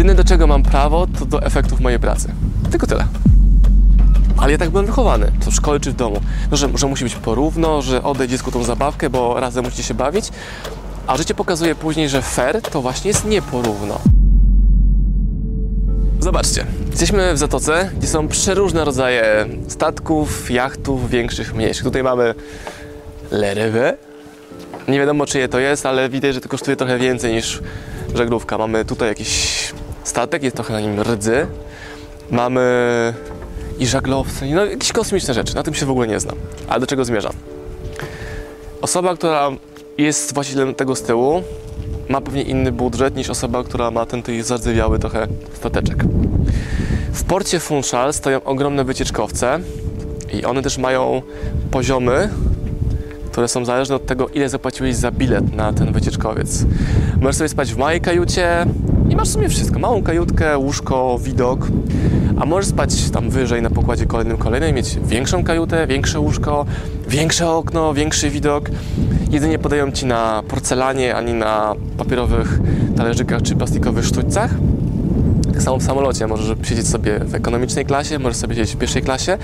Jedyne do czego mam prawo, to do efektów mojej pracy. Tylko tyle. Ale ja tak byłem wychowany, w szkole czy w domu. No, że, że musi być porówno, że oddaj dziecku tą zabawkę, bo razem musicie się bawić. A życie pokazuje później, że fair to właśnie jest nieporówno. Zobaczcie, jesteśmy w Zatoce, gdzie są przeróżne rodzaje statków, jachtów, większych, mniejszych. Tutaj mamy lerewę. Nie wiadomo czyje to jest, ale widać, że to kosztuje trochę więcej niż żaglówka. Mamy tutaj jakiś statek, jest trochę na nim rdzy. Mamy i żaglowce, no jakieś kosmiczne rzeczy. Na tym się w ogóle nie znam. Ale do czego zmierzam? Osoba, która jest właścicielem tego z tyłu, ma pewnie inny budżet niż osoba, która ma ten tutaj zardzewiały trochę stateczek. W porcie Funchal stoją ogromne wycieczkowce i one też mają poziomy, które są zależne od tego, ile zapłaciłeś za bilet na ten wycieczkowiec. Możesz sobie spać w małej kajucie i masz w sumie wszystko. Małą kajutkę, łóżko, widok, a możesz spać tam wyżej na pokładzie kolejnym, kolejnym, mieć większą kajutę, większe łóżko, większe okno, większy widok. Jedynie podają Ci na porcelanie, ani na papierowych talerzykach czy plastikowych sztućcach. Tak samo w samolocie możesz siedzieć sobie w ekonomicznej klasie, możesz sobie siedzieć w pierwszej klasie.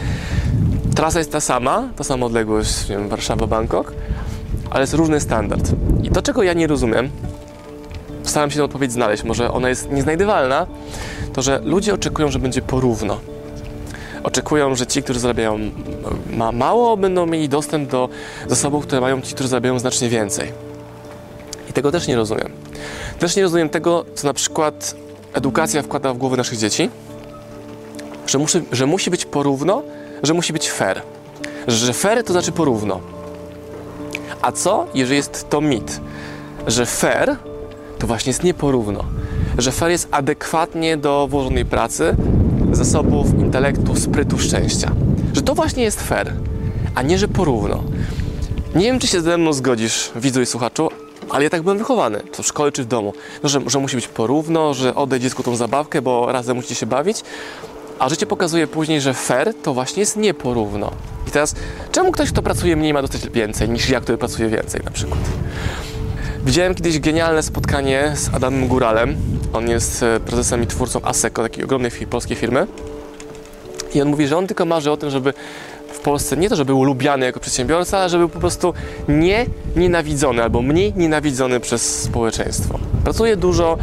Trasa jest ta sama, ta sama odległość, Warszawa-Bangkok, ale jest różny standard. I to, czego ja nie rozumiem, staram się tę odpowiedź znaleźć, może ona jest nieznajdywalna, to że ludzie oczekują, że będzie porówno. Oczekują, że ci, którzy zarabiają ma mało, będą mieli dostęp do zasobów, które mają ci, którzy zarabiają znacznie więcej. I tego też nie rozumiem. Też nie rozumiem tego, co na przykład edukacja wkłada w głowy naszych dzieci, że musi, że musi być porówno, że musi być fair. Że fair to znaczy porówno. A co, jeżeli jest to mit? Że fair to właśnie jest nieporówno. Że fair jest adekwatnie do włożonej pracy, zasobów, intelektu, sprytu, szczęścia. Że to właśnie jest fair, a nie, że porówno. Nie wiem, czy się ze mną zgodzisz, widzu i słuchaczu, ale ja tak byłem wychowany, to w szkole czy w domu. No, że, że musi być porówno, że oddaj dziecku tą zabawkę, bo razem musicie się bawić. A życie pokazuje później, że fair to właśnie jest nieporówno. I teraz, czemu ktoś, kto pracuje mniej, ma dostać więcej niż ja, który pracuje więcej na przykład? Widziałem kiedyś genialne spotkanie z Adamem Góralem. On jest e, prezesem i twórcą ASECO, takiej ogromnej polskiej firmy. I on mówi, że on tylko marzy o tym, żeby w Polsce nie to, żeby był lubiany jako przedsiębiorca, ale żeby był po prostu nie nienawidzony albo mniej nienawidzony przez społeczeństwo. Pracuje dużo,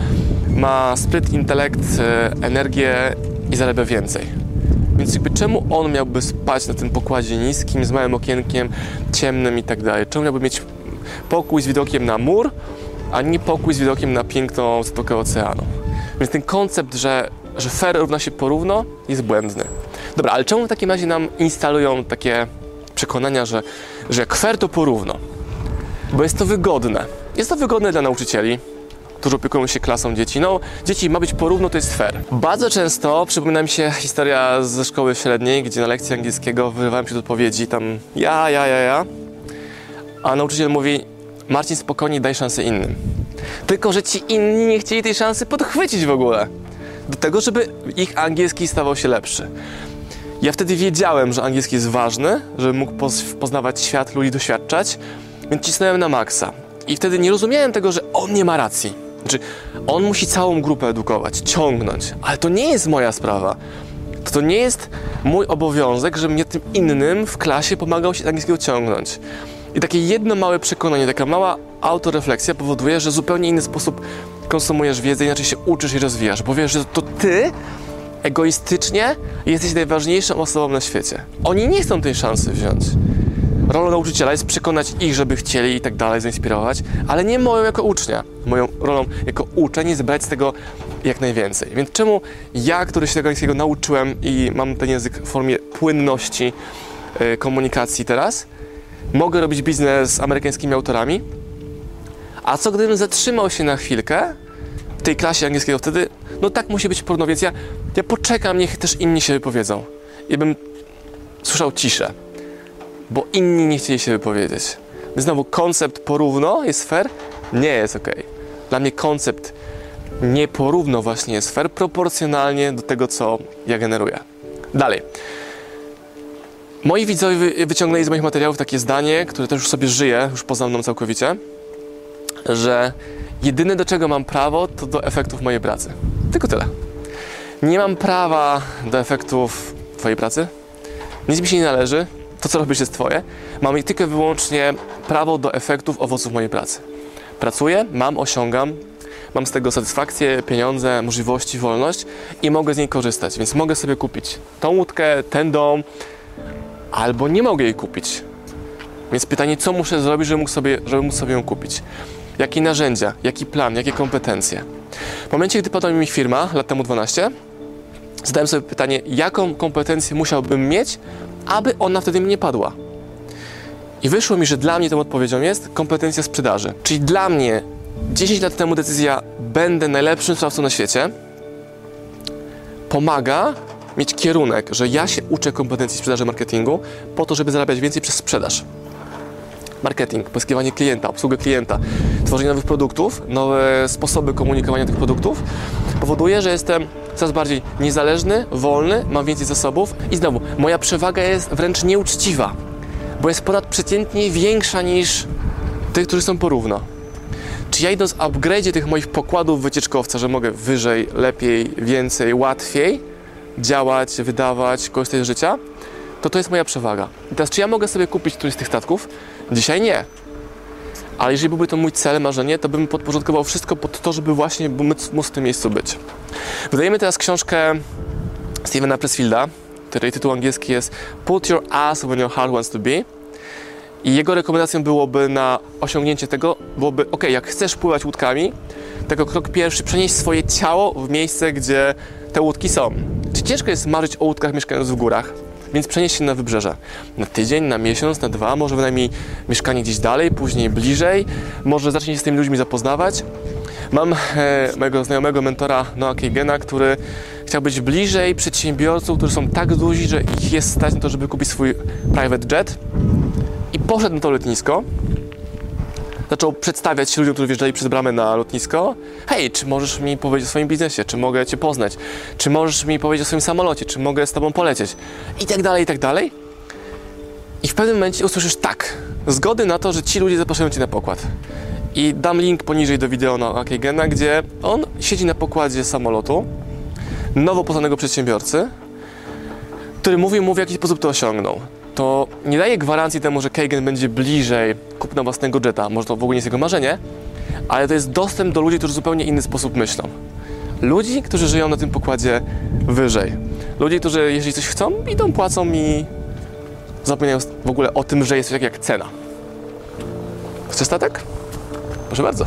ma spryt, intelekt, e, energię i zarabia więcej. Więc jakby czemu on miałby spać na tym pokładzie niskim, z małym okienkiem, ciemnym i tak dalej? Czemu miałby mieć pokój z widokiem na mur, a nie pokój z widokiem na piękną zatokę oceanu? Więc ten koncept, że, że fair równa się porówno, jest błędny. Dobra, ale czemu w takim razie nam instalują takie przekonania, że, że jak fair to porówno? Bo jest to wygodne. Jest to wygodne dla nauczycieli, którzy opiekują się klasą dzieci. No, dzieci ma być porówno, to jest fair. Bardzo często przypomina mi się historia ze szkoły średniej, gdzie na lekcji angielskiego wyrywałem się do odpowiedzi tam ja, ja, ja, ja, a nauczyciel mówi Marcin, spokojnie, daj szansę innym. Tylko, że ci inni nie chcieli tej szansy podchwycić w ogóle. Do tego, żeby ich angielski stawał się lepszy. Ja wtedy wiedziałem, że angielski jest ważny, żeby mógł poznawać świat, ludzi doświadczać, więc cisnąłem na maksa. I wtedy nie rozumiałem tego, że on nie ma racji. Znaczy, on musi całą grupę edukować, ciągnąć, ale to nie jest moja sprawa. To, to nie jest mój obowiązek, żebym ja tym innym w klasie pomagał się angielskiego ciągnąć. I takie jedno małe przekonanie, taka mała autorefleksja powoduje, że zupełnie inny sposób konsumujesz wiedzę, inaczej się uczysz i rozwijasz, bo wiesz, że to ty egoistycznie jesteś najważniejszą osobą na świecie. Oni nie chcą tej szansy wziąć. Rolą nauczyciela jest przekonać ich, żeby chcieli i tak dalej, zainspirować, ale nie moją jako ucznia. Moją rolą jako uczeń jest brać z tego jak najwięcej. Więc czemu ja, który się tego angielskiego nauczyłem i mam ten język w formie płynności yy, komunikacji teraz, mogę robić biznes z amerykańskimi autorami? A co gdybym zatrzymał się na chwilkę w tej klasie angielskiego wtedy? No tak musi być porówno, więc ja, ja poczekam, niech też inni się wypowiedzą. I bym słyszał ciszę bo inni nie chcieli się wypowiedzieć. Znowu koncept porówno jest fair? Nie jest ok. Dla mnie koncept nieporówno właśnie jest fair, proporcjonalnie do tego, co ja generuję. Dalej. Moi widzowie wyciągnęli z moich materiałów takie zdanie, które też już sobie żyje, już poza mną całkowicie, że jedyne do czego mam prawo, to do efektów mojej pracy. Tylko tyle. Nie mam prawa do efektów Twojej pracy. Nic mi się nie należy. To, co robisz, jest Twoje. Mam tylko wyłącznie prawo do efektów owoców mojej pracy. Pracuję, mam, osiągam, mam z tego satysfakcję, pieniądze, możliwości, wolność i mogę z niej korzystać, więc mogę sobie kupić tą łódkę, ten dom, albo nie mogę jej kupić. Więc pytanie, co muszę zrobić, żeby mógł sobie, żeby móc sobie ją kupić? Jakie narzędzia, jaki plan, jakie kompetencje? W momencie, gdy padła mi firma, lat temu 12, zadałem sobie pytanie, jaką kompetencję musiałbym mieć, aby ona wtedy mi nie padła. I wyszło mi, że dla mnie tą odpowiedzią jest kompetencja sprzedaży. Czyli dla mnie 10 lat temu decyzja będę najlepszym sprzedawcą na świecie pomaga mieć kierunek, że ja się uczę kompetencji sprzedaży marketingu po to, żeby zarabiać więcej przez sprzedaż. Marketing, pozyskiwanie klienta, obsługę klienta, tworzenie nowych produktów, nowe sposoby komunikowania tych produktów powoduje, że jestem coraz bardziej niezależny, wolny, mam więcej zasobów i znowu, moja przewaga jest wręcz nieuczciwa, bo jest ponadprzeciętnie większa niż tych, którzy są porówno. Czy ja idąc w upgrade'zie tych moich pokładów wycieczkowca, że mogę wyżej, lepiej, więcej, łatwiej działać, wydawać, korzystać z życia, to to jest moja przewaga. I teraz, czy ja mogę sobie kupić któryś z tych statków? Dzisiaj nie. Ale jeżeli byłby to mój cel, marzenie, to bym podporządkował wszystko pod to, żeby właśnie móc, w tym miejscu być. Wydajemy teraz książkę Stevena Pressfielda, której tytuł angielski jest Put Your Ass When Your Heart Wants to Be. I jego rekomendacją byłoby na osiągnięcie tego, byłoby, ok, jak chcesz pływać łódkami, tego krok pierwszy, przenieść swoje ciało w miejsce, gdzie te łódki są. Ciężko jest marzyć o łódkach mieszkając w górach? Więc przenieść się na wybrzeże. Na tydzień, na miesiąc, na dwa, może wynajmniej mieszkanie gdzieś dalej, później bliżej, może zacznie się z tymi ludźmi zapoznawać. Mam e, mojego znajomego mentora Noah Kagena, który chciał być bliżej przedsiębiorców, którzy są tak duzi, że ich jest stać na to, żeby kupić swój private jet. I poszedł na to lotnisko. Zaczął przedstawiać się ludziom, którzy wjeżdżali przez bramę na lotnisko. Hej, czy możesz mi powiedzieć o swoim biznesie? Czy mogę Cię poznać? Czy możesz mi powiedzieć o swoim samolocie? Czy mogę z Tobą polecieć? I tak dalej, i tak dalej. I w pewnym momencie usłyszysz tak, zgody na to, że ci ludzie zapraszają Cię na pokład. I dam link poniżej do wideo na Akegena, gdzie on siedzi na pokładzie samolotu nowo poznanego przedsiębiorcy, który mówi mu, w jaki sposób to osiągnął. To nie daje gwarancji temu, że Kagan będzie bliżej kupna własnego jeta. Może to w ogóle nie jest jego marzenie, ale to jest dostęp do ludzi, którzy w zupełnie inny sposób myślą. Ludzi, którzy żyją na tym pokładzie wyżej. Ludzi, którzy jeżeli coś chcą, idą, płacą i zapominają w ogóle o tym, że jest coś takiego jak cena. Chcesz statek? Proszę bardzo.